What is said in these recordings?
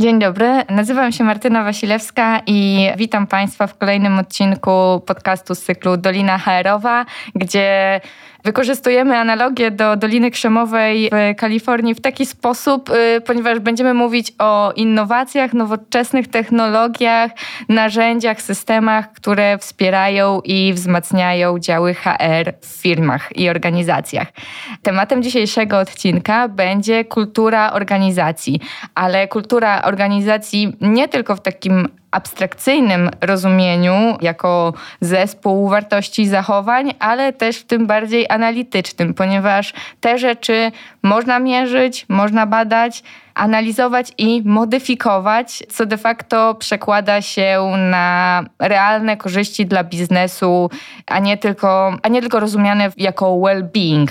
Dzień dobry, nazywam się Martyna Wasilewska i witam Państwa w kolejnym odcinku podcastu z cyklu Dolina HR-owa, gdzie Wykorzystujemy analogię do Doliny Krzemowej w Kalifornii w taki sposób, y, ponieważ będziemy mówić o innowacjach, nowoczesnych technologiach, narzędziach, systemach, które wspierają i wzmacniają działy HR w firmach i organizacjach. Tematem dzisiejszego odcinka będzie kultura organizacji, ale kultura organizacji nie tylko w takim abstrakcyjnym rozumieniu, jako zespół wartości i zachowań, ale też w tym bardziej analitycznym, ponieważ te rzeczy można mierzyć, można badać, analizować i modyfikować, co de facto przekłada się na realne korzyści dla biznesu, a nie tylko, a nie tylko rozumiane jako well-being.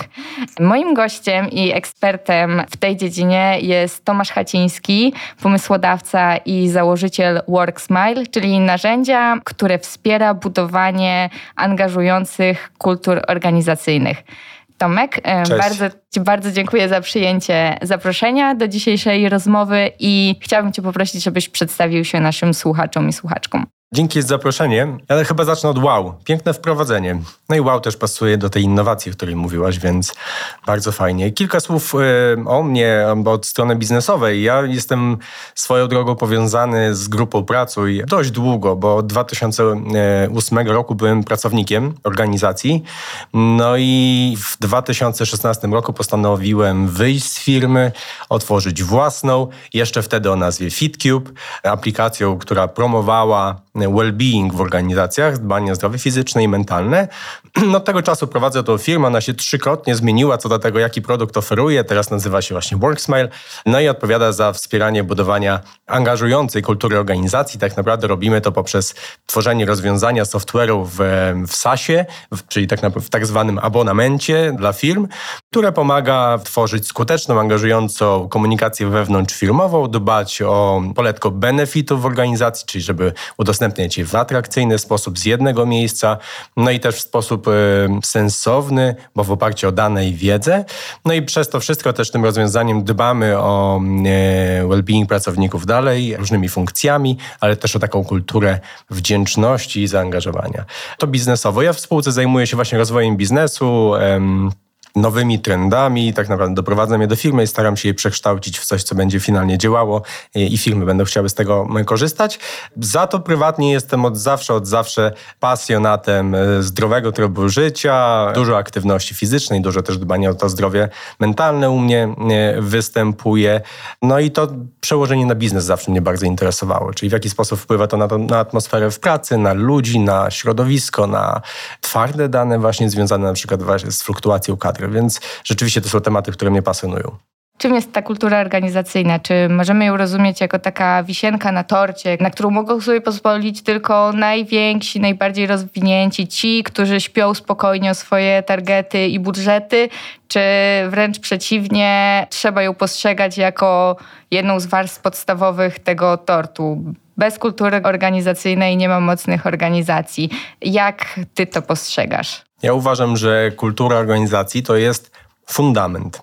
Moim gościem i ekspertem w tej dziedzinie jest Tomasz Haciński, pomysłodawca i założyciel WorkSmile, czyli narzędzia, które wspiera budowanie angażujących kultur organizacyjnych. Tomek. Cześć. Bardzo Ci bardzo dziękuję za przyjęcie zaproszenia do dzisiejszej rozmowy i chciałabym Cię poprosić, żebyś przedstawił się naszym słuchaczom i słuchaczkom. Dzięki za zaproszenie, ale chyba zacznę od wow. Piękne wprowadzenie. No i wow też pasuje do tej innowacji, o której mówiłaś, więc bardzo fajnie. Kilka słów y, o mnie, od strony biznesowej. Ja jestem swoją drogą powiązany z grupą Pracuj dość długo, bo od 2008 roku byłem pracownikiem organizacji. No i w 2016 roku postanowiłem wyjść z firmy, otworzyć własną, jeszcze wtedy o nazwie FitCube, aplikacją, która promowała well-being w organizacjach, dbanie o zdrowie fizyczne i mentalne. No, od tego czasu prowadzę tą firmę, ona się trzykrotnie zmieniła co do tego, jaki produkt oferuje. Teraz nazywa się właśnie WorkSmile. No i odpowiada za wspieranie budowania angażującej kultury organizacji. Tak naprawdę robimy to poprzez tworzenie rozwiązania software'u w, w SaaSie, czyli tak naprawdę w tak zwanym abonamencie dla firm, które pomaga tworzyć skuteczną, angażującą komunikację wewnątrzfirmową, dbać o poletko benefitów w organizacji, czyli żeby udostępniać je w atrakcyjny sposób z jednego miejsca, no i też w sposób y, sensowny, bo w oparciu o dane i wiedzę. No i przez to wszystko też tym rozwiązaniem dbamy o y, well-being pracowników dalej, różnymi funkcjami, ale też o taką kulturę wdzięczności i zaangażowania. To biznesowo. Ja w spółce zajmuję się właśnie rozwojem biznesu, nowymi trendami, tak naprawdę doprowadzam je do firmy i staram się je przekształcić w coś, co będzie finalnie działało i firmy będą chciały z tego korzystać. Za to prywatnie jestem od zawsze, od zawsze pasjonatem e, zdrowego trybu życia, dużo aktywności fizycznej, dużo też dbania o to zdrowie mentalne u mnie e, występuje. No i to przełożenie na biznes zawsze mnie bardzo interesowało, czyli w jaki sposób wpływa to na, to, na atmosferę w pracy, na ludzi, na środowisko, na twarde dane właśnie związane na przykład z fluktuacją kadry więc rzeczywiście to są tematy, które mnie pasjonują. Czym jest ta kultura organizacyjna? Czy możemy ją rozumieć jako taka wisienka na torcie, na którą mogą sobie pozwolić tylko najwięksi, najbardziej rozwinięci, ci, którzy śpią spokojnie o swoje targety i budżety? Czy wręcz przeciwnie, trzeba ją postrzegać jako jedną z warstw podstawowych tego tortu? Bez kultury organizacyjnej nie ma mocnych organizacji. Jak ty to postrzegasz? Ja uważam, że kultura organizacji to jest fundament.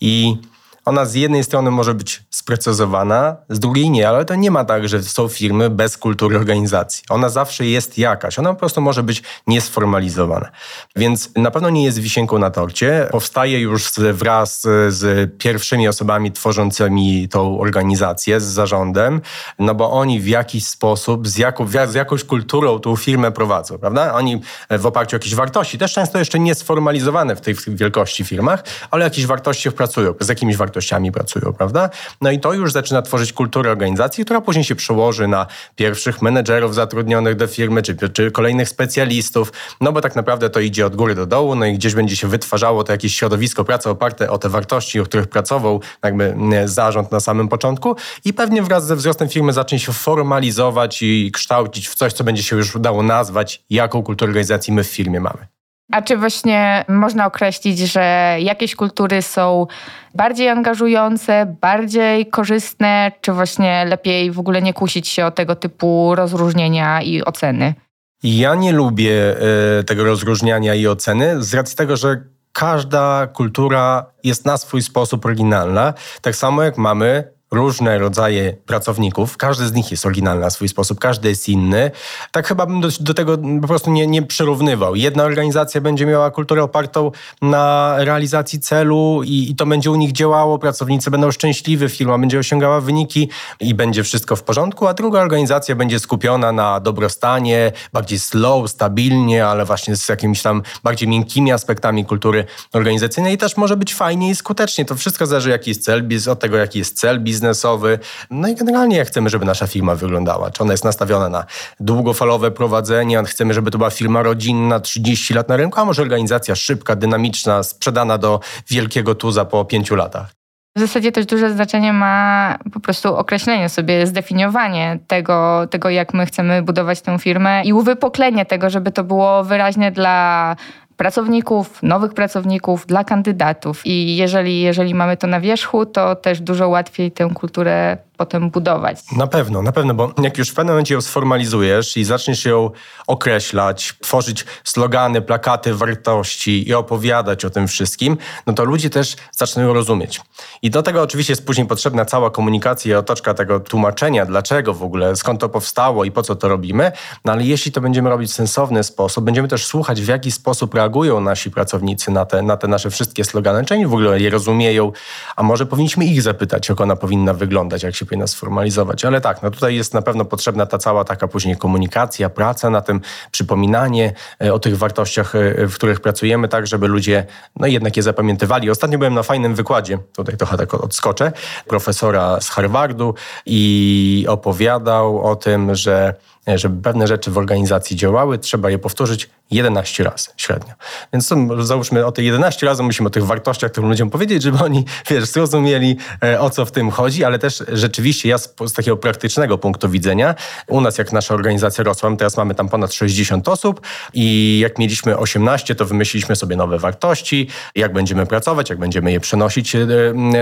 I ona z jednej strony może być sprecyzowana, z drugiej nie, ale to nie ma tak, że są firmy bez kultury organizacji. Ona zawsze jest jakaś, ona po prostu może być niesformalizowana. Więc na pewno nie jest wisienką na torcie. Powstaje już wraz z pierwszymi osobami tworzącymi tą organizację, z zarządem, no bo oni w jakiś sposób, z, jaką, z jakąś kulturą tą firmę prowadzą, prawda? Oni w oparciu o jakieś wartości, też często jeszcze niesformalizowane w tej wielkości firmach, ale jakieś wartości wpracują, z jakimiś wartościami wartościami pracują, prawda? No i to już zaczyna tworzyć kulturę organizacji, która później się przełoży na pierwszych menedżerów zatrudnionych do firmy, czy, czy kolejnych specjalistów, no bo tak naprawdę to idzie od góry do dołu, no i gdzieś będzie się wytwarzało to jakieś środowisko pracy oparte o te wartości, o których pracował jakby zarząd na samym początku i pewnie wraz ze wzrostem firmy zacznie się formalizować i kształcić w coś, co będzie się już udało nazwać, jaką kulturę organizacji my w firmie mamy. A czy właśnie można określić, że jakieś kultury są bardziej angażujące, bardziej korzystne, czy właśnie lepiej w ogóle nie kusić się o tego typu rozróżnienia i oceny? Ja nie lubię y, tego rozróżniania i oceny z racji tego, że każda kultura jest na swój sposób oryginalna, tak samo jak mamy różne rodzaje pracowników. Każdy z nich jest oryginalny na swój sposób, każdy jest inny. Tak chyba bym do, do tego po prostu nie, nie przyrównywał. Jedna organizacja będzie miała kulturę opartą na realizacji celu i, i to będzie u nich działało, pracownicy będą szczęśliwi, firma będzie osiągała wyniki i będzie wszystko w porządku, a druga organizacja będzie skupiona na dobrostanie, bardziej slow, stabilnie, ale właśnie z jakimiś tam bardziej miękkimi aspektami kultury organizacyjnej i też może być fajnie i skutecznie. To wszystko zależy, jaki jest cel, od tego, jaki jest cel biznesowy. No i generalnie jak chcemy, żeby nasza firma wyglądała. Czy ona jest nastawiona na długofalowe prowadzenie, chcemy, żeby to była firma rodzinna, 30 lat na rynku, a może organizacja szybka, dynamiczna, sprzedana do wielkiego tuza po pięciu latach. W zasadzie też duże znaczenie ma po prostu określenie sobie, zdefiniowanie tego, tego, jak my chcemy budować tę firmę i uwypoklenie tego, żeby to było wyraźnie dla pracowników, nowych pracowników, dla kandydatów. I jeżeli, jeżeli mamy to na wierzchu, to też dużo łatwiej tę kulturę potem budować. Na pewno, na pewno, bo jak już w pewnym momencie ją sformalizujesz i zaczniesz ją określać, tworzyć slogany, plakaty, wartości i opowiadać o tym wszystkim, no to ludzie też zaczną ją rozumieć. I do tego oczywiście jest później potrzebna cała komunikacja i otoczka tego tłumaczenia, dlaczego w ogóle, skąd to powstało i po co to robimy. No ale jeśli to będziemy robić w sensowny sposób, będziemy też słuchać, w jaki sposób reagują nasi pracownicy na te, na te nasze wszystkie slogany, czy oni w ogóle je rozumieją, a może powinniśmy ich zapytać, jak ona powinna wyglądać, jak się powinna sformalizować. Ale tak, no tutaj jest na pewno potrzebna ta cała taka później komunikacja, praca na tym, przypominanie e, o tych wartościach, e, w których pracujemy, tak, żeby ludzie no jednak je zapamiętywali. Ostatnio byłem na fajnym wykładzie, tutaj trochę tak odskoczę, profesora z Harvardu i opowiadał o tym, że żeby pewne rzeczy w organizacji działały, trzeba je powtórzyć 11 razy średnio. Więc to, załóżmy o te 11 razy musimy o tych wartościach tym ludziom powiedzieć, żeby oni, wiesz, zrozumieli e, o co w tym chodzi, ale też rzeczywiście ja z, z, takiego praktycznego punktu widzenia, u nas jak nasza organizacja rosła, teraz mamy tam ponad 60 osób i jak mieliśmy 18, to wymyśliliśmy sobie nowe wartości, jak będziemy pracować, jak będziemy je przenosić e,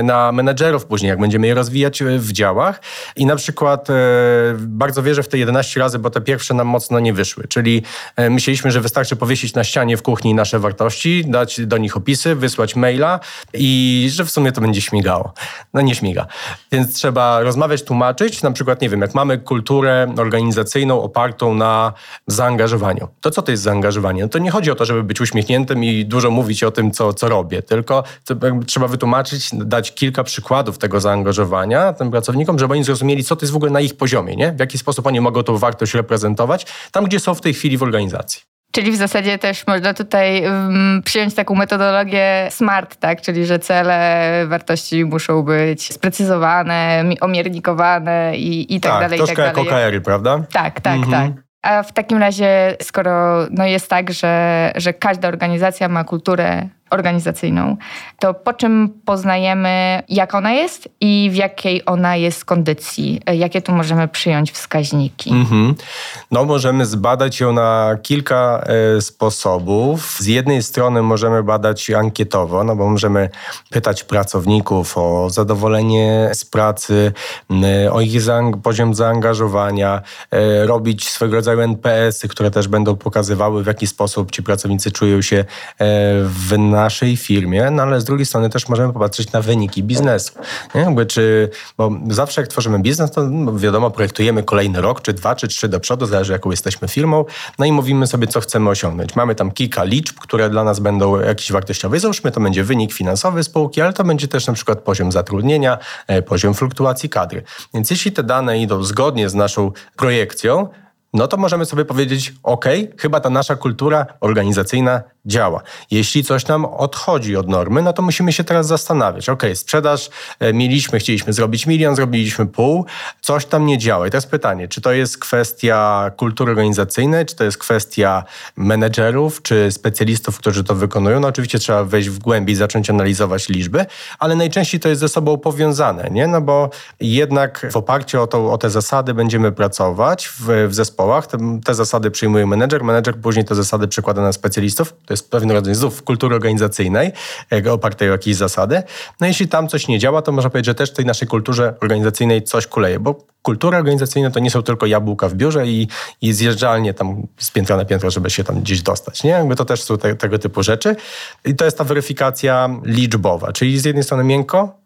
na menedżerów, później jak będziemy je rozwijać w działach i na przykład e, bardzo wierzę w te 11 razy, bo te pierwsze nam mocno nie wyszły, czyli myśleliśmy, że wystarczy powiesić na ścianie w kuchni nasze wartości, dać do nich opisy, wysłać maila i że w sumie to będzie śmigało. No nie śmiga. Więc trzeba rozmawiać, tłumaczyć. Na przykład, nie wiem, jak mamy kulturę organizacyjną opartą na zaangażowaniu. To co to jest zaangażowanie? No to nie chodzi o to, żeby być uśmiechniętym i dużo mówić o tym, co, co robię, tylko trzeba wytłumaczyć, dać kilka przykładów tego zaangażowania tym pracownikom, żeby oni zrozumieli, co to jest w ogóle na ich poziomie, nie? w jaki sposób oni mogą tą wartość reprezentować tam, gdzie są w tej chwili w organizacji. Czyli w zasadzie też można tutaj um, przyjąć taką metodologię SMART, tak? Czyli że cele, wartości muszą być sprecyzowane, omiernikowane i, i tak, tak dalej. Troszkę tak jak OKR-y, prawda? Tak, tak, mhm. tak. A w takim razie, skoro no jest tak, że, że każda organizacja ma kulturę organizacyjną, to po czym poznajemy, jak ona jest i w jakiej ona jest kondycji? Jakie tu możemy przyjąć wskaźniki? Mm-hmm. No, możemy zbadać ją na kilka e, sposobów. Z jednej strony możemy badać ankietowo, no bo możemy pytać pracowników o zadowolenie z pracy, o ich poziom zaangażowania, e, robić swego rodzaju NPS-y, które też będą pokazywały, w jaki sposób ci pracownicy czują się e, w naszej firmie, no ale z drugiej strony też możemy popatrzeć na wyniki biznesu. Nie? Jakby czy, bo zawsze jak tworzymy biznes, to wiadomo, projektujemy kolejny rok, czy dwa, czy trzy do przodu, zależy jaką jesteśmy firmą, no i mówimy sobie, co chcemy osiągnąć. Mamy tam kilka liczb, które dla nas będą jakieś wartościowe. Załóżmy, to będzie wynik finansowy spółki, ale to będzie też na przykład poziom zatrudnienia, e, poziom fluktuacji kadry. Więc jeśli te dane idą zgodnie z naszą projekcją, no to możemy sobie powiedzieć, ok, chyba ta nasza kultura organizacyjna działa. Jeśli coś nam odchodzi od normy, no to musimy się teraz zastanawiać. Ok, sprzedaż e, mieliśmy, chcieliśmy zrobić milion, zrobiliśmy pół, coś tam nie działa. I jest pytanie, czy to jest kwestia kultury organizacyjnej, czy to jest kwestia menedżerów, czy specjalistów, którzy to wykonują. No oczywiście trzeba wejść w głębi, zacząć analizować liczby, ale najczęściej to jest ze sobą powiązane, nie? No bo jednak w oparciu o, to, o te zasady będziemy pracować w, w zespołach. Te, te zasady przyjmuje menedżer, menedżer później te zasady przekłada na specjalistów. To jest pewien rodzaj znów kultury organizacyjnej, opartej o jakieś zasady. No jeśli tam coś nie działa, to można powiedzieć, że też w tej naszej kulturze organizacyjnej coś kuleje, bo kultura organizacyjna to nie są tylko jabłka w biurze i, i zjeżdżalnie tam z piętra na piętro, żeby się tam gdzieś dostać. Nie? Jakby to też są te, tego typu rzeczy. I to jest ta weryfikacja liczbowa, czyli z jednej strony miękko,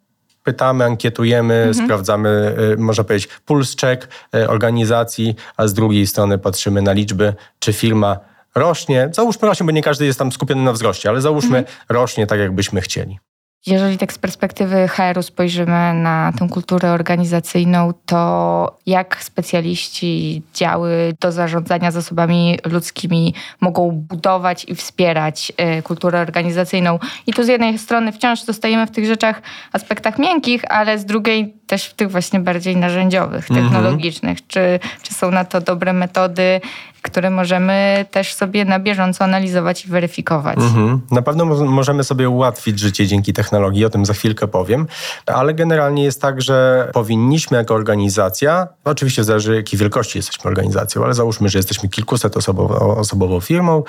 pytamy, ankietujemy, mhm. sprawdzamy, y, można powiedzieć, puls check y, organizacji, a z drugiej strony patrzymy na liczby, czy firma rośnie. Załóżmy rośnie, bo nie każdy jest tam skupiony na wzroście, ale załóżmy mhm. rośnie tak, jakbyśmy chcieli. Jeżeli tak z perspektywy HR-u spojrzymy na tę kulturę organizacyjną, to jak specjaliści działy do zarządzania zasobami ludzkimi mogą budować i wspierać y, kulturę organizacyjną? I tu z jednej strony wciąż zostajemy w tych rzeczach, aspektach miękkich, ale z drugiej też w tych właśnie bardziej narzędziowych, mhm. technologicznych. -hmm. Czy, czy są na to dobre metody? Które możemy też sobie na bieżąco analizować i weryfikować. Mhm. Na pewno możemy sobie ułatwić życie dzięki technologii, o tym za chwilkę powiem, ale generalnie jest tak, że powinniśmy jako organizacja, oczywiście zależy jakiej wielkości jesteśmy organizacją, ale załóżmy, że jesteśmy kilkuset osobową, osobową firmą,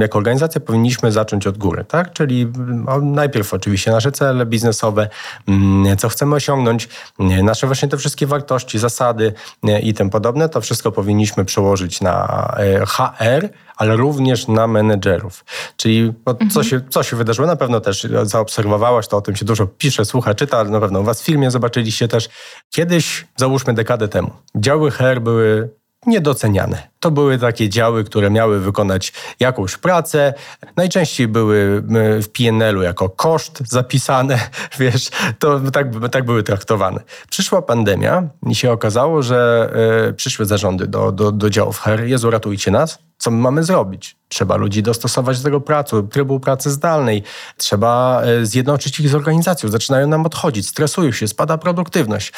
jako organizacja powinniśmy zacząć od góry, tak? Czyli no, najpierw oczywiście nasze cele biznesowe, mm, co chcemy osiągnąć, nasze właśnie te wszystkie wartości, zasady i tym podobne, to wszystko powinniśmy przełożyć na HR, ale również na menedżerów. Czyli mhm. co, się, co się wydarzyło, na pewno też zaobserwowałaś, to o tym się dużo pisze, słucha, czyta, ale na pewno u was w filmie zobaczyliście też. Kiedyś, załóżmy dekadę temu, działy HR były niedoceniane. To były takie działy, które miały wykonać jakąś pracę. Najczęściej były w PNL-u jako koszt zapisane, wiesz, to tak, tak były traktowane. Przyszła pandemia i się okazało, że y, przyszły zarządy do, do, do działów HR, Jezu, ratujcie nas, co my mamy zrobić? Trzeba ludzi dostosować do tego pracy, trybu pracy zdalnej. Trzeba e, zjednoczyć ich z organizacją. Zaczynają nam odchodzić, stresują się, spada produktywność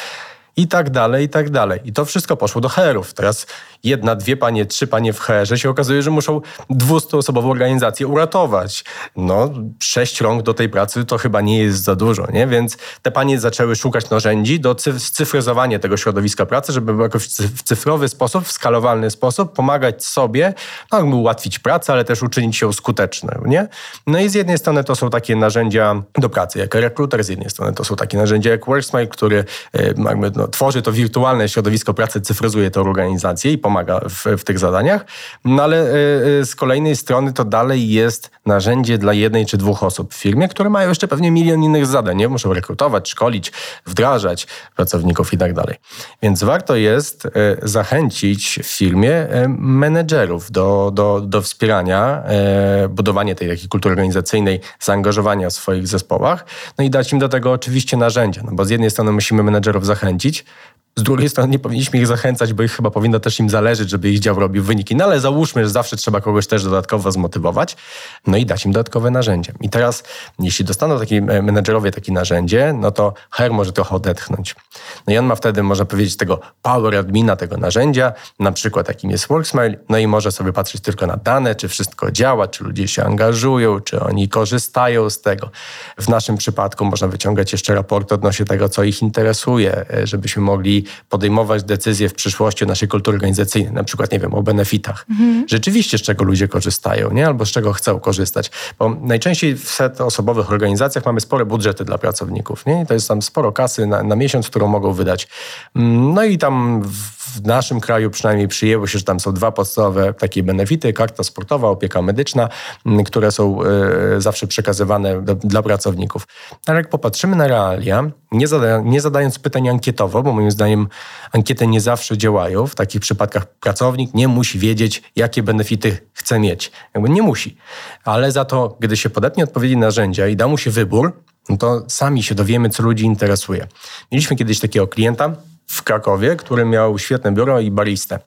i tak dalej, i tak dalej. I to wszystko poszło do HR-ów. Teraz jedna, dwie panie, trzy panie w HR-ze się okazuje, że muszą 200-osobową organizację uratować. No, sześć rąk do tej pracy to chyba nie jest za dużo, nie? Więc te panie zaczęły szukać narzędzi do cyfryzowania tego środowiska pracy, żeby jakoś w cyfrowy sposób, w skalowalny sposób pomagać sobie, no, ułatwić pracę, ale też uczynić ją skuteczną, nie? No i z jednej strony to są takie narzędzia do pracy, jak rekruter, z jednej strony to są takie narzędzia jak Worksmile, który e, jakby no, tworzy to wirtualne środowisko pracy, cyfryzuje tę organizację i pomaga w, w tych zadaniach, no ale y, y, z kolejnej strony to dalej jest narzędzie dla jednej czy dwóch osób w firmie, które mają jeszcze pewnie milion innych zadań, nie? Muszą rekrutować, szkolić, wdrażać pracowników i tak dalej. Więc warto jest y, zachęcić w firmie menedżerów do, do, do wspierania, budowania tej takiej kultury organizacyjnej, zaangażowania w swoich zespołach, no i dać im do tego oczywiście narzędzia, no bo z jednej strony musimy menedżerów zachęcić, płacić, z drugiej strony nie powinniśmy ich zachęcać, bo ich chyba powinno też im zależeć, żeby ich dział robił wyniki. No ale załóżmy, że zawsze trzeba kogoś też dodatkowo zmotywować, no i dać im dodatkowe narzędzie. I teraz, jeśli dostaną taki e, menedżerowie takie narzędzie, no to HR może trochę odetchnąć. No i on ma wtedy, można powiedzieć, tego power admina tego narzędzia, na przykład jakim jest Worksmail, no i może sobie patrzeć tylko na dane, czy wszystko działa, czy ludzie się angażują, czy oni korzystają z tego. W naszym przypadku można wyciągać jeszcze raport odnośnie tego, co ich interesuje, e, żebyśmy mogli podejmować decyzje w przyszłości o naszej kultury organizacyjnej, na przykład, nie wiem, o benefitach. Mhm. Rzeczywiście, z czego ludzie korzystają, nie? Albo z czego chcą korzystać. Bo najczęściej w set osobowych organizacjach mamy spore budżety dla pracowników, nie? I to jest tam sporo kasy na, na miesiąc, którą mogą wydać. Mm, no i tam w naszym kraju przynajmniej przyjęło się, że tam są dwa podstawowe takie benefity, karta sportowa, opieka medyczna, które są y, zawsze przekazywane do, dla pracowników. Ale jak popatrzymy na realia, nie, zada, nie zadając pytań ankietowo, bo moim zdaniem ankiety nie zawsze działają. W takich przypadkach pracownik nie musi wiedzieć, jakie benefity chce mieć. Jakby nie musi. Ale za to, gdy się podepnie odpowiednie narzędzia i da mu się wybór, no to sami się dowiemy, co ludzi interesuje. Mieliśmy kiedyś takiego klienta w Krakowie, który miał świetne biuro i baristę.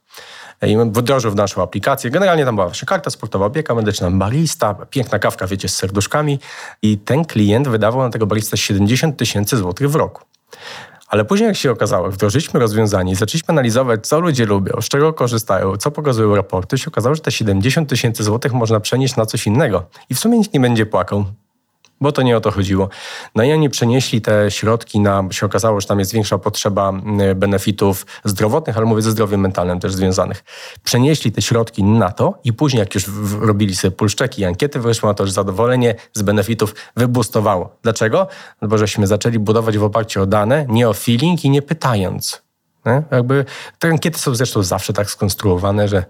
I wdrożył w naszą aplikację. Generalnie tam była właśnie karta sportowa, opieka medyczna, barista, piękna kawka, wiecie, z serduszkami. I ten klient wydawał na tego barista 70 tysięcy złotych w roku. Ale później, jak się okazało, wdrożyliśmy rozwiązanie i zaczęliśmy analizować, co ludzie lubią, z czego korzystają, co pokazują raporty, się okazało, że te 70 tysięcy złotych można przenieść na coś innego. I w sumie nikt nie będzie płakał bo to nie o to chodziło. No i oni przenieśli te środki na, się okazało, że tam jest większa potrzeba benefitów zdrowotnych, ale mówię ze zdrowiem mentalnym też związanych. Przenieśli te środki na to i później jak już robili sobie pulszczeki i ankiety, wyszło na to, że zadowolenie z benefitów wybustowało. Dlaczego? No bo żeśmy zaczęli budować w oparciu o dane, nie o feeling i nie pytając. Nie? Jakby te ankiety są zresztą zawsze tak skonstruowane, że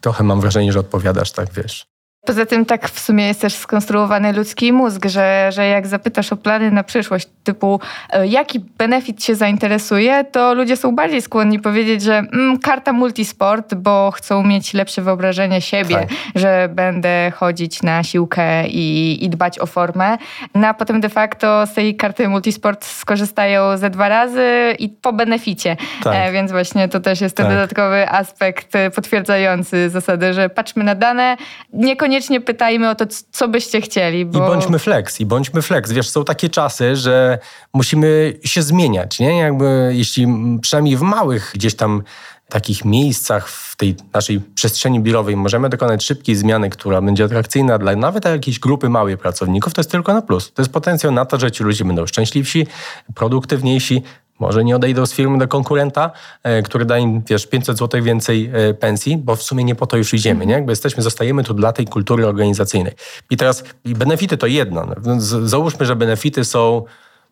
trochę mam wrażenie, że odpowiadasz tak, wiesz. Poza tym tak w sumie jest też skonstruowany ludzki mózg, że, że jak zapytasz o plany na przyszłość, typu e, jaki benefit się zainteresuje, to ludzie są bardziej skłonni powiedzieć, że mm, karta multisport, bo chcą mieć lepsze wyobrażenie siebie, tak. że będę chodzić na siłkę i, i dbać o formę. No a potem de facto z tej karty multisport skorzystają ze dwa razy i po beneficie. Tak. E, więc właśnie to też jest ten tak. dodatkowy aspekt potwierdzający zasadę, że patrzmy na dane, niekoniecznie niekoniecznie pytajmy o to, co byście chcieli. Bo... I bądźmy flex, i bądźmy flex. Wiesz, są takie czasy, że musimy się zmieniać, nie? Jakby, jeśli przynajmniej w małych gdzieś tam takich miejscach w tej naszej przestrzeni biurowej możemy dokonać szybkiej zmiany, która będzie atrakcyjna dla nawet jakiejś grupy małych pracowników, to jest tylko na plus. To jest potencjał na to, że ci ludzie będą szczęśliwsi, produktywniejsi, może nie odejdą z firmy do konkurenta, e, który da im, wiesz, 500 zł więcej e, pensji, bo w sumie nie po to już idziemy, nie? Jakby jesteśmy, zostajemy tu dla tej kultury organizacyjnej. I teraz benefity to jedno. No, załóżmy, że benefity są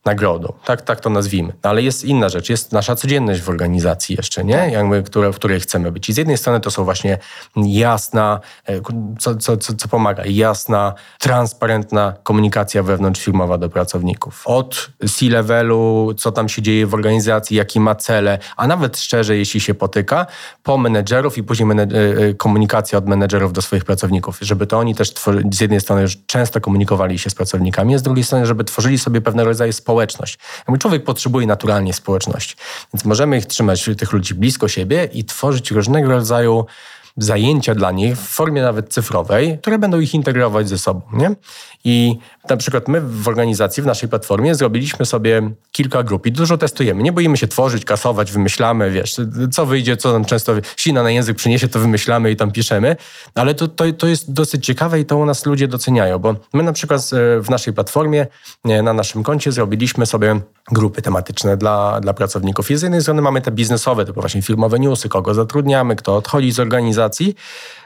nagrodą. Tak, tak to nazwijmy. No, ale jest inna rzecz, jest nasza codzienność w organizacji jeszcze, nie? Jakby, które, w której chcemy być. I z jednej strony to są właśnie jasna, e, co, co, co, co pomaga, jasna, transparentna komunikacja wewnątrzfirmowa do pracowników. Od C-levelu, co tam się dzieje w organizacji, jakie ma cele, a nawet szczerze, jeśli się potyka, po menedżerów i później e, e, komunikacja od menedżerów do swoich pracowników, żeby to oni też z jednej strony już często komunikowali się z pracownikami, a z drugiej strony, żeby tworzyli sobie pewne rodzaje społeczeństwa, społeczność. Jakby człowiek potrzebuje naturalnie społeczności, więc możemy ich trzymać, tych ludzi blisko siebie i tworzyć różnego rodzaju zajęcia dla nich w formie nawet cyfrowej, które będą ich integrować ze sobą. Nie? I na przykład my w organizacji, w naszej platformie zrobiliśmy sobie kilka grup i dużo testujemy. Nie boimy się tworzyć, kasować, wymyślamy, wiesz, co wyjdzie, co nam często sina na język przyniesie, to wymyślamy i tam piszemy, ale to, to, to jest dosyć ciekawe i to u nas ludzie doceniają, bo my na przykład e, w naszej platformie, e, na naszym koncie zrobiliśmy sobie grupy tematyczne dla, dla pracowników. I z jednej strony mamy te biznesowe, typu właśnie firmowe newsy, kogo zatrudniamy, kto odchodzi z organizacji,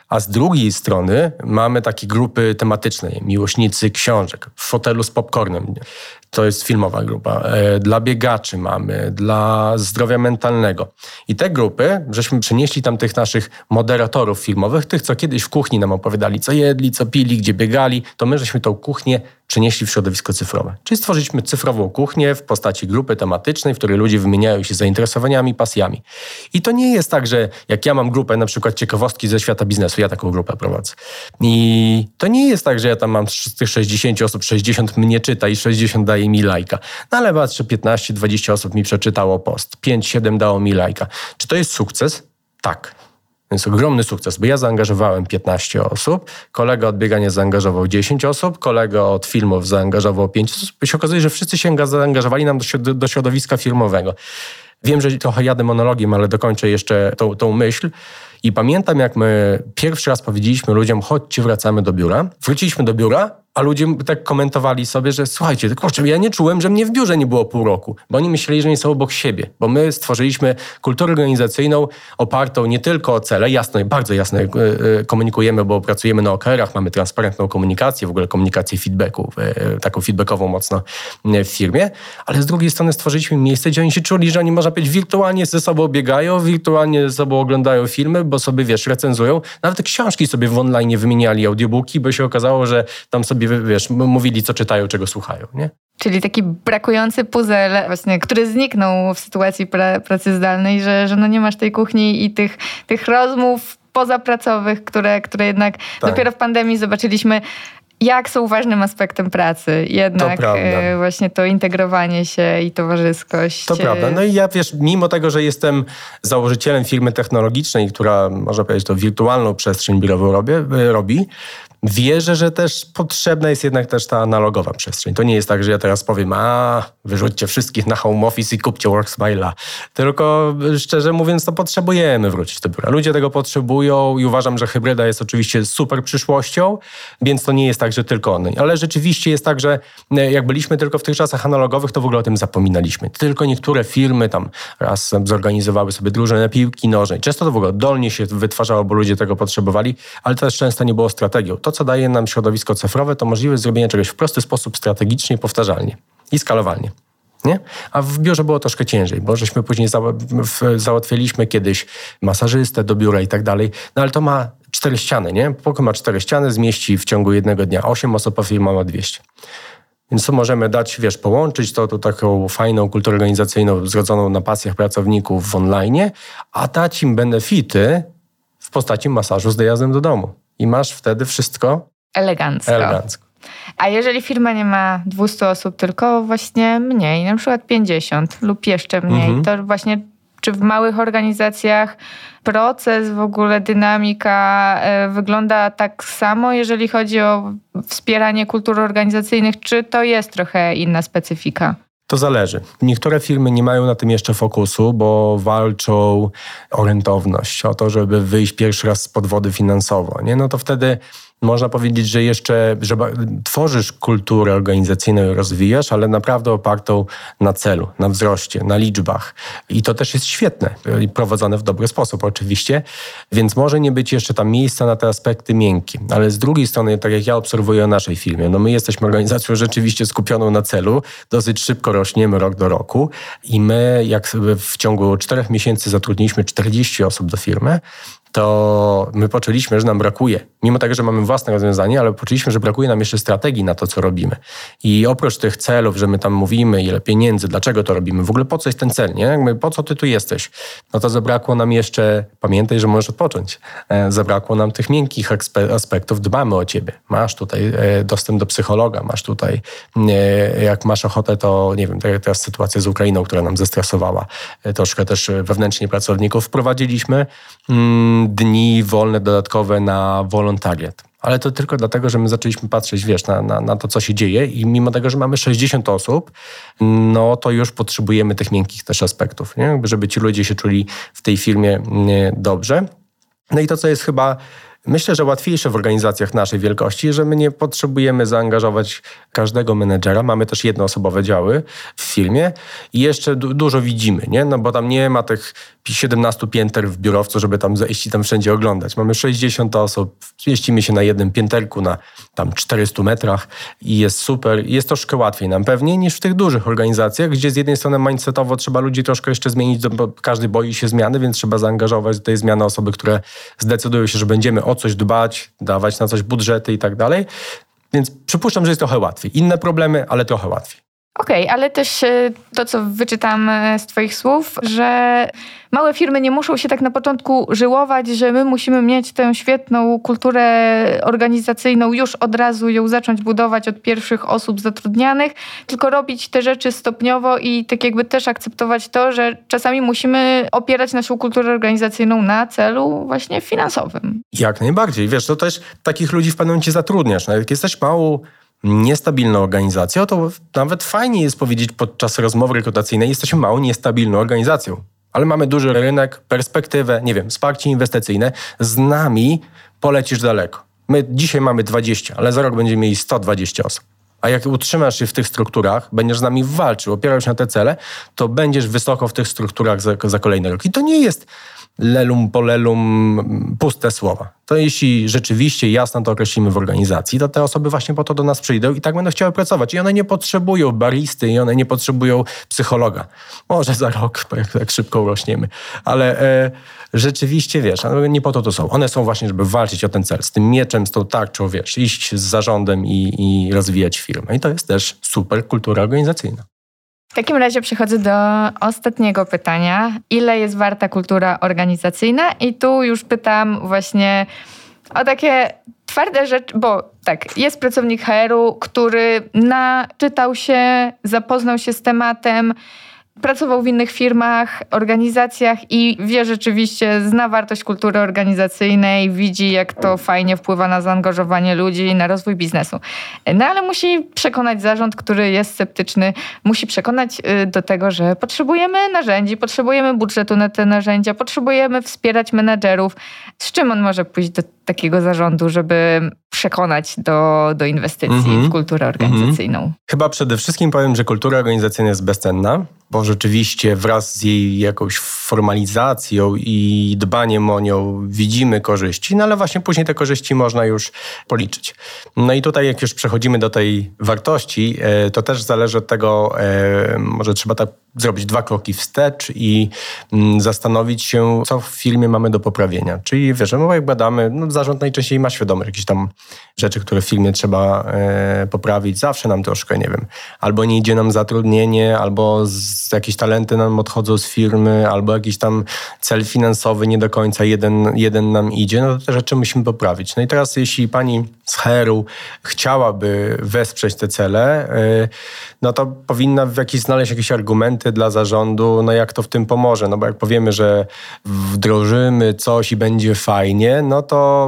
a z drugiej strony mamy takie grupy tematyczne, miłośnicy książek, w fotelu z popcornem. To jest filmowa grupa. E, dla biegaczy mamy, dla zdrowia mentalnego. I te grupy, żeśmy przenieśli tam tych naszych moderatorów filmowych, tych, co kiedyś w kuchni nam opowiadali, co jedli, co pili, gdzie biegali, to my żeśmy tą kuchnię przenieśli w środowisko cyfrowe. Czyli stworzyliśmy cyfrową kuchnię w postaci grupy tematycznej, w której ludzie wymieniają się zainteresowaniami, pasjami. I to nie jest tak, że jak ja mam grupę, na przykład ciekawostki ze świata biznesu, ja taką grupę prowadzę. I to nie jest tak, że ja tam mam z tych 60 osób, 60 mnie czyta i 60 daje mi lajka. No ale patrzę, 15-20 osób mi przeczytało post, 5-7 dało mi lajka. Czy to jest sukces? Tak. Więc ogromny sukces, bo ja zaangażowałem 15 osób, kolega od biegania zaangażował 10 osób, kolega od filmów zaangażował 5 osób. I się okazuje, że wszyscy się zaangażowali nam do, do środowiska firmowego. Wiem, że trochę jadę monologiem, ale dokończę jeszcze tą, tą myśl. I pamiętam, jak my pierwszy raz powiedzieliśmy ludziom, chodźcie, wracamy do biura. Wróciliśmy do biura, a ludzie tak komentowali sobie, że słuchajcie, kurczę, ja nie czułem, że mnie w biurze nie było pół roku, bo oni myśleli, że nie są obok siebie, bo my stworzyliśmy kulturę organizacyjną opartą nie tylko o cele, jasno i bardzo jasno e, e, komunikujemy, bo pracujemy na OKR-ach, mamy transparentną komunikację, w ogóle komunikację feedbacku, e, taką feedbackową mocno w firmie, ale z drugiej strony stworzyliśmy miejsce, gdzie oni się czuli, że oni, można powiedzieć, wirtualnie ze sobą biegają, wirtualnie ze sobą oglądają filmy, bo sobie, wiesz, recenzują, nawet książki sobie w online wymieniali, audiobooki, bo się okazało, że tam sobie wiesz, mówili, co czytają, czego słuchają, nie? Czyli taki brakujący puzzle, właśnie, który zniknął w sytuacji pra pracy zdalnej, że, że no nie masz tej kuchni i tych, tych rozmów pozapracowych, które, które jednak tak. dopiero w pandemii zobaczyliśmy, jak są ważnym aspektem pracy. Jednak to e, właśnie to integrowanie się i towarzyskość. To prawda. No i ja wiesz, mimo tego, że jestem założycielem firmy technologicznej, która można powiedzieć to wirtualną przestrzeń biurową robię, robi, Wierzę, że też potrzebna jest jednak też ta analogowa przestrzeń. To nie jest tak, że ja teraz powiem, a wyrzućcie wszystkich na home office i kupcie Worksmile'a. Tylko szczerze mówiąc, to potrzebujemy wrócić do biura. Ludzie tego potrzebują i uważam, że hybryda jest oczywiście super przyszłością, więc to nie jest tak, że tylko one. Ale rzeczywiście jest tak, że e, jak byliśmy tylko w tych czasach analogowych, to w ogóle o tym zapominaliśmy. Tylko niektóre firmy tam raz zorganizowały sobie drużynę piłki nożnej. Często to w ogóle dolnie się wytwarzało, bo ludzie tego potrzebowali, ale też często nie było strategią to, co daje nam środowisko cyfrowe, to możliwość zrobienia czegoś w prosty sposób, strategicznie, powtarzalnie i skalowalnie. Nie? A w biurze było troszkę ciężej, bo żeśmy później załatwiliśmy kiedyś masażystę do biura i tak dalej, no ale to ma cztery ściany, nie? Pokój ma cztery ściany, zmieści w ciągu jednego dnia 8 osób, a firma ma 200. Więc to możemy dać, wiesz, połączyć to, to taką fajną kulturę organizacyjną zrodzoną na pasjach pracowników w online, a dać im benefity w postaci masażu z dojazdem do domu. I masz wtedy wszystko elegancko. elegancko. A jeżeli firma nie ma 200 osób, tylko właśnie mniej, na przykład 50 lub jeszcze mniej, mhm. to właśnie czy w małych organizacjach proces, w ogóle dynamika e, wygląda tak samo, jeżeli chodzi o wspieranie kultur organizacyjnych, czy to jest trochę inna specyfika? To zależy. Niektóre firmy nie mają na tym jeszcze fokusu, bo walczą o rentowność, o to, żeby wyjść pierwszy raz z podwody finansowo. Nie? No to wtedy można powiedzieć, że jeszcze że tworzysz kulturę organizacyjną rozwijasz, ale naprawdę opartą na celu, na wzroście, na liczbach. I to też jest świetne i prowadzone w dobry sposób oczywiście, więc może nie być jeszcze tam miejsca na te aspekty miękkie. Ale z drugiej strony, tak jak ja obserwuję o naszej firmie, no my jesteśmy organizacją rzeczywiście skupioną na celu, dosyć szybko rośniemy rok do roku i my jak w ciągu czterech miesięcy zatrudniliśmy 40 osób do firmy, to my poczuliśmy, że nam brakuje. Mimo tego, że mamy własne rozwiązanie, ale poczuliśmy, że brakuje nam jeszcze strategii na to, co robimy. I oprócz tych celów, że my tam mówimy, ile pieniędzy, dlaczego to robimy, w ogóle po co jest ten cel, nie? Jakby po co ty tu jesteś? No to zabrakło nam jeszcze, pamiętaj, że możesz odpocząć. E, zabrakło nam tych miękkich aspektów, dbamy o ciebie. Masz tutaj e, dostęp do psychologa, masz tutaj, e, jak masz ochotę, to nie wiem, teraz sytuacja z Ukrainą, która nam zestresowała troszkę też wewnętrznie pracowników, wprowadziliśmy mm, dni wolne dodatkowe na wolontariat. Ale to tylko dlatego, że my zaczęliśmy patrzeć, wiesz, na, na, na, to, co się dzieje i mimo tego, że mamy 60 osób, no to już potrzebujemy tych miękkich też aspektów, nie? żeby ci ludzie się czuli w tej firmie dobrze. No i to, co jest chyba Myślę, że łatwiejsze w organizacjach naszej wielkości, że my nie potrzebujemy zaangażować każdego menedżera. Mamy też jednoosobowe działy w firmie i jeszcze du dużo widzimy, nie? No bo tam nie ma tych 17 pięter w biurowcu, żeby tam zejść i tam wszędzie oglądać. Mamy 60 osób, mieścimy się na jednym pięterku na tam 400 metrach i jest super. Jest troszkę łatwiej nam pewnie niż w tych dużych organizacjach, gdzie z jednej strony mindsetowo trzeba ludzi troszkę jeszcze zmienić, bo każdy boi się zmiany, więc trzeba zaangażować do tej zmiany osoby, które zdecydują się, że będziemy o coś dbać, dawać na coś budżety i tak dalej. Więc przypuszczam, że jest trochę łatwiej. Inne problemy, ale trochę łatwiej. Okej, okay, ale też e, to, co wyczytam e, z Twoich słów, że małe firmy nie muszą się tak na początku żyłować, że my musimy mieć tę świetną kulturę organizacyjną, już od razu ją zacząć budować od pierwszych osób zatrudnianych, tylko robić te rzeczy stopniowo i tak jakby też akceptować to, że czasami musimy opierać naszą kulturę organizacyjną na celu właśnie finansowym. Jak najbardziej. Wiesz, to też takich ludzi w pewnym momencie zatrudniasz. Nawet jak jesteś małą niestabilną organizacją, to nawet fajnie jest powiedzieć podczas rozmowy rekrutacyjnej, jesteśmy małą, niestabilną organizacją, ale mamy duży rynek, perspektywę, nie wiem, wsparcie inwestycyjne, z nami polecisz daleko. My dzisiaj mamy 20, ale za rok będziemy mieli 120 osób. A jak utrzymasz się w tych strukturach, będziesz z nami walczył, opierał się na te cele, to będziesz wysoko w tych strukturach za, za kolejny rok. I to nie jest lelum polelum, puste słowa. To jeśli rzeczywiście jasno to określimy w organizacji, to te osoby właśnie po to do nas przyjdą i tak będą chciały pracować. I one nie potrzebują baristy i one nie potrzebują psychologa. Może za rok, jak tak szybko urośniemy. Ale e, rzeczywiście, wiesz, nie po to to są. One są właśnie, żeby walczyć o ten cel. Z tym mieczem, z tą tarczą, wiesz, iść z zarządem i, i rozwijać firmę. I to jest też super kultura organizacyjna. W takim razie przechodzę do ostatniego pytania. Ile jest warta kultura organizacyjna? I tu już pytam właśnie o takie twarde rzeczy, bo tak, jest pracownik HR-u, który naczytał się, zapoznał się z tematem, Pracował w innych firmach, organizacjach i wie rzeczywiście, zna wartość kultury organizacyjnej, widzi, jak to fajnie wpływa na zaangażowanie ludzi na rozwój biznesu. No ale musi przekonać zarząd, który jest sceptyczny, musi przekonać y, do tego, że potrzebujemy narzędzi, potrzebujemy budżetu na te narzędzia, potrzebujemy wspierać menedżerów. Z czym on może pójść do takiego zarządu, żeby przekonać do, do inwestycji mm -hmm. w kulturę mhm. organizacyjną? Mm -hmm. Chyba przede wszystkim powiem, że kultura organizacyjna jest bezcenna bo rzeczywiście wraz z jej jakąś formalizacją i dbaniem o nią widzimy korzyści, no ale właśnie później te korzyści można już policzyć. No i tutaj jak już przechodzimy do tej wartości, e, to też zależy od tego, e, może trzeba tak zrobić dwa kroki wstecz i mm, zastanowić się, co w firmie mamy do poprawienia. Czyli wiesz, no jak badamy, no zarząd najczęściej ma świadomość jakichś tam rzeczy, które w firmie trzeba e, poprawić. Zawsze nam troszkę, nie wiem, albo nie idzie nam zatrudnienie, albo z, jakieś talenty nam odchodzą z firmy, albo jakiś tam cel finansowy nie do końca jeden, jeden nam idzie, no to te rzeczy musimy poprawić. No i teraz jeśli pani z HR-u chciałaby wesprzeć te cele, e, no to powinna w jakiś, znaleźć jakieś argumenty dla zarządu, no jak to w tym pomoże, no bo jak powiemy, że wdrożymy coś i będzie fajnie, no to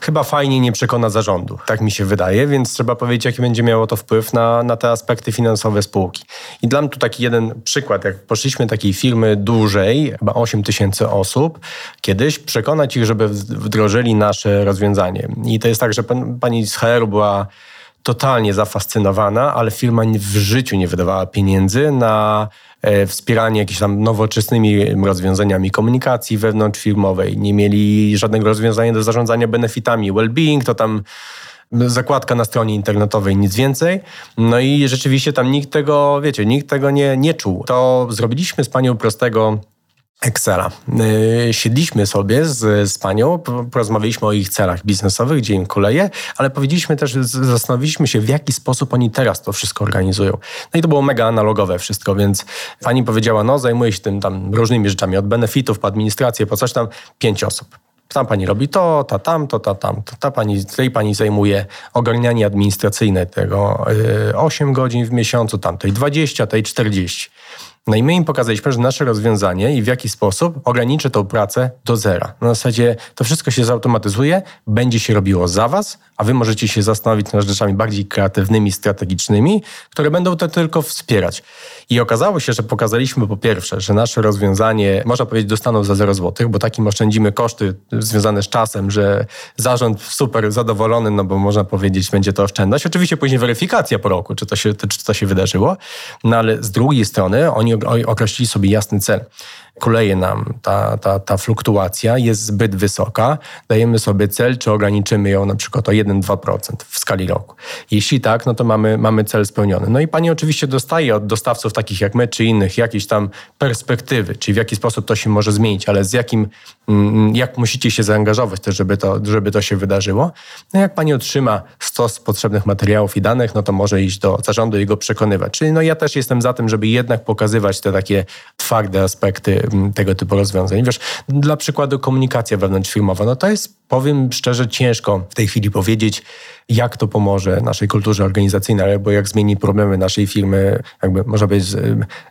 chyba fajnie nie przekona zarządu. Tak mi się wydaje, więc trzeba powiedzieć, jaki będzie miało to wpływ na, na te aspekty finansowe spółki. I dam tu taki jeden przykład. Jak poszliśmy takiej firmy dużej, chyba 8 tysięcy osób, kiedyś przekonać ich, żeby wdrożyli nasze rozwiązanie. I to jest tak, że pani z HR była totalnie zafascynowana, ale firma w życiu nie wydawała pieniędzy na e, wspieranie jakimiś tam nowoczesnymi rozwiązaniami komunikacji wewnątrzfirmowej. Nie mieli żadnego rozwiązania do zarządzania benefitami. Well-being to tam zakładka na stronie internetowej, nic więcej. No i rzeczywiście tam nikt tego, wiecie, nikt tego nie, nie czuł. To zrobiliśmy z panią prostego Excela. Y, siedliśmy sobie z, z panią, porozmawialiśmy o ich celach biznesowych, gdzie im kuleje, ale powiedzieliśmy też, zastanowiliśmy się, w jaki sposób oni teraz to wszystko organizują. No i to było mega analogowe wszystko, więc pani powiedziała, no zajmuję się tym tam różnymi rzeczami, od benefitów po administrację, po coś tam, pięć osób. Tam pani robi to, ta tam, to, ta tam. To, ta pani, tej pani zajmuje ogarnianie administracyjne tego 8 y, godzin w miesiącu, tamtej 20, tej 40. No i my im pokazaliśmy, że nasze rozwiązanie i w jaki sposób ograniczy tą pracę do zera. Na zasadzie to wszystko się zautomatyzuje, będzie się robiło za was, a wy możecie się zastanowić nad rzeczami bardziej kreatywnymi, strategicznymi, które będą to tylko wspierać. I okazało się, że pokazaliśmy po pierwsze, że nasze rozwiązanie, można powiedzieć, dostaną za 0 zł, bo takim oszczędzimy koszty związane z czasem, że zarząd super zadowolony, no bo można powiedzieć, będzie to oszczędność. Oczywiście później weryfikacja po roku, czy to się, czy to się wydarzyło, no ale z drugiej strony oni określili sobie jasny cel kuleje nam ta, ta, ta fluktuacja, jest zbyt wysoka, dajemy sobie cel, czy ograniczymy ją na przykład o 1-2% w skali roku. Jeśli tak, no to mamy, mamy cel spełniony. No i pani oczywiście dostaje od dostawców takich jak my, czy innych, jakieś tam perspektywy, czyli w jaki sposób to się może zmienić, ale z jakim, mm, jak musicie się zaangażować też, żeby to, żeby to się wydarzyło. No jak pani otrzyma stos potrzebnych materiałów i danych, no to może iść do zarządu i go przekonywać. Czyli no ja też jestem za tym, żeby jednak pokazywać te takie twarde aspekty tego typu rozwiązań. Wiesz, dla przykładu komunikacja wewnątrzfirmowa, no to jest, powiem szczerze, ciężko w tej chwili powiedzieć, jak to pomoże naszej kulturze organizacyjnej, albo jak zmieni problemy naszej firmy, jakby można powiedzieć,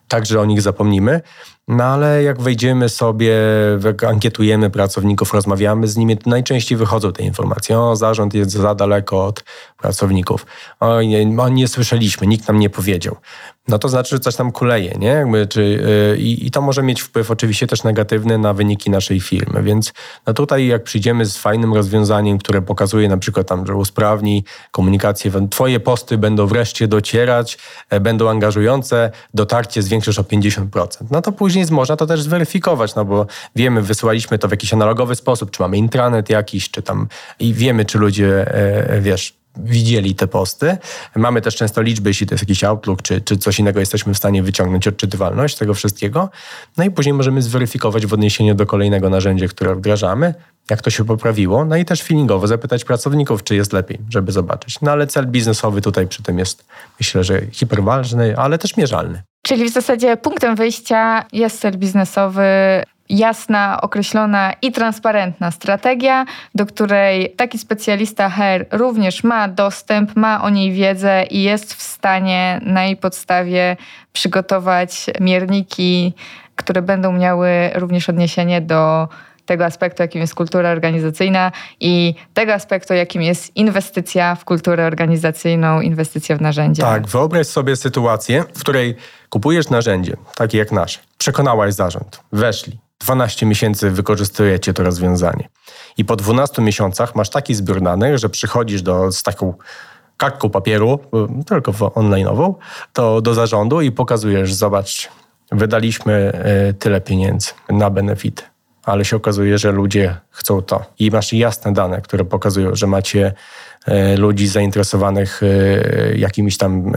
tak, że o nich zapomnimy. No ale jak wejdziemy sobie, jak ankietujemy pracowników, rozmawiamy z nimi, to najczęściej wychodzą te informacje. O, zarząd jest za daleko od pracowników. O, nie, o, nie słyszeliśmy, nikt nam nie powiedział. No to znaczy, że coś tam kuleje, nie? Jakby, czy, yy, i, to może mieć wpływ oczywiście też negatywny na wyniki naszej firmy. Więc no tutaj jak przyjdziemy z fajnym rozwiązaniem, które pokazuje na przykład tam, że usprawni komunikację, twoje posty będą wreszcie docierać, e, będą angażujące, dotarcie zwiększysz o 50%. No to później można to też zweryfikować, no bo wiemy, wysyłaliśmy to w jakiś analogowy sposób, czy mamy intranet jakiś, czy tam i wiemy, czy ludzie, e, wiesz, widzieli te posty. Mamy też często liczby, jeśli to jest jakiś Outlook czy, czy coś innego, jesteśmy w stanie wyciągnąć odczytywalność tego wszystkiego. No i później możemy zweryfikować w odniesieniu do kolejnego narzędzia, które wdrażamy, jak to się poprawiło. No i też feelingowo zapytać pracowników, czy jest lepiej, żeby zobaczyć. No ale cel biznesowy tutaj przy tym jest, myślę, że hiperważny, ale też mierzalny. Czyli w zasadzie punktem wyjścia jest cel biznesowy, jasna, określona i transparentna strategia, do której taki specjalista HR również ma dostęp, ma o niej wiedzę i jest w stanie na jej podstawie przygotować mierniki, które będą miały również odniesienie do tego aspektu, jakim jest kultura organizacyjna i tego aspektu, jakim jest inwestycja w kulturę organizacyjną, inwestycja w narzędzia. Tak, wyobraź sobie sytuację, w której kupujesz narzędzie, takie jak nasze. Przekonałaś zarząd, weszli. 12 miesięcy wykorzystujecie to rozwiązanie. I po 12 miesiącach masz taki zbiór danych, że przychodzisz do, z taką kartką papieru, tylko online'ową, to do zarządu i pokazujesz, zobacz, wydaliśmy e, tyle pieniędzy na benefity ale się okazuje, że ludzie chcą to. I masz jasne dane, które pokazują, że macie e, ludzi zainteresowanych e, jakimiś tam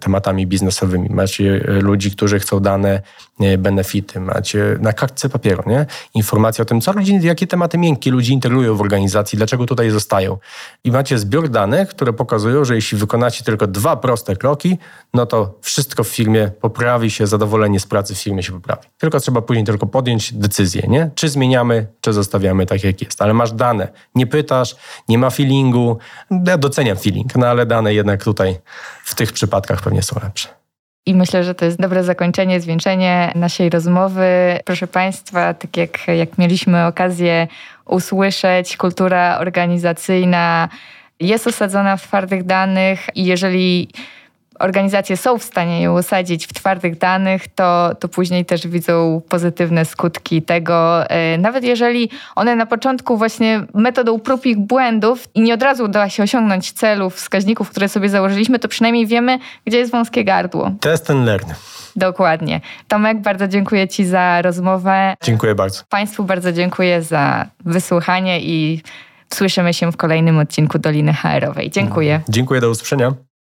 tematami biznesowymi. Macie ludzi, którzy chcą dane benefity. Macie na kartce papieru nie? informacje o tym, co ludzi, jakie tematy miękkie ludzi integrują w organizacji, dlaczego tutaj zostają. I macie zbiór danych, które pokazują, że jeśli wykonacie tylko dwa proste kroki, no to wszystko w firmie poprawi się, zadowolenie z pracy w firmie się poprawi. Tylko trzeba później tylko podjąć decyzję, nie? czy zmieniamy, czy zostawiamy tak, jak jest. Ale masz dane, nie pytasz, nie ma feelingu. Ja doceniam feeling, no ale dane jednak tutaj w tych przypadkach pewnie są lepsze. I myślę, że to jest dobre zakończenie, zwieńczenie naszej rozmowy. Proszę Państwa, tak jak, jak mieliśmy okazję usłyszeć, kultura organizacyjna jest osadzona w twardych danych i jeżeli organizacje są w stanie ją osadzić w twardych danych, to, to później też widzą pozytywne skutki tego. E, nawet jeżeli one na początku właśnie metodą prób ich błędów i nie od razu uda się osiągnąć celów, wskaźników, które sobie założyliśmy, to przynajmniej wiemy, gdzie jest wąskie gardło. Test and learn. Dokładnie. Tomek, bardzo dziękuję Ci za rozmowę. Dziękuję bardzo. Państwu bardzo dziękuję za wysłuchanie i słyszymy się w kolejnym odcinku Doliny HR-owej. Dziękuję. Dziękuję, do usłyszenia.